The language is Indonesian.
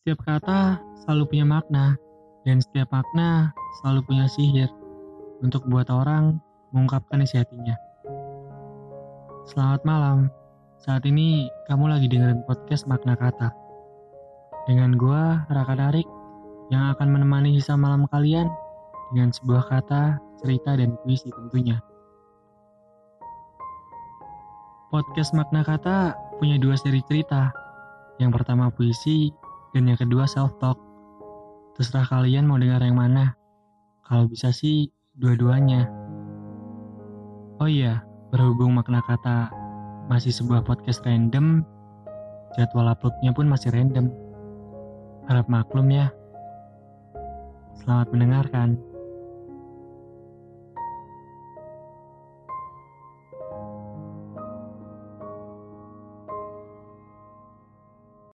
Setiap kata selalu punya makna, dan setiap makna selalu punya sihir untuk buat orang mengungkapkan isi hatinya. Selamat malam, saat ini kamu lagi dengerin podcast Makna Kata. Dengan gua, Raka Darik, yang akan menemani sisa malam kalian dengan sebuah kata, cerita, dan puisi tentunya. Podcast Makna Kata punya dua seri cerita. Yang pertama puisi, dan yang kedua self-talk. Terserah kalian mau dengar yang mana. Kalau bisa sih, dua-duanya. Oh iya, berhubung makna kata masih sebuah podcast random, jadwal uploadnya pun masih random. Harap maklum ya. Selamat mendengarkan.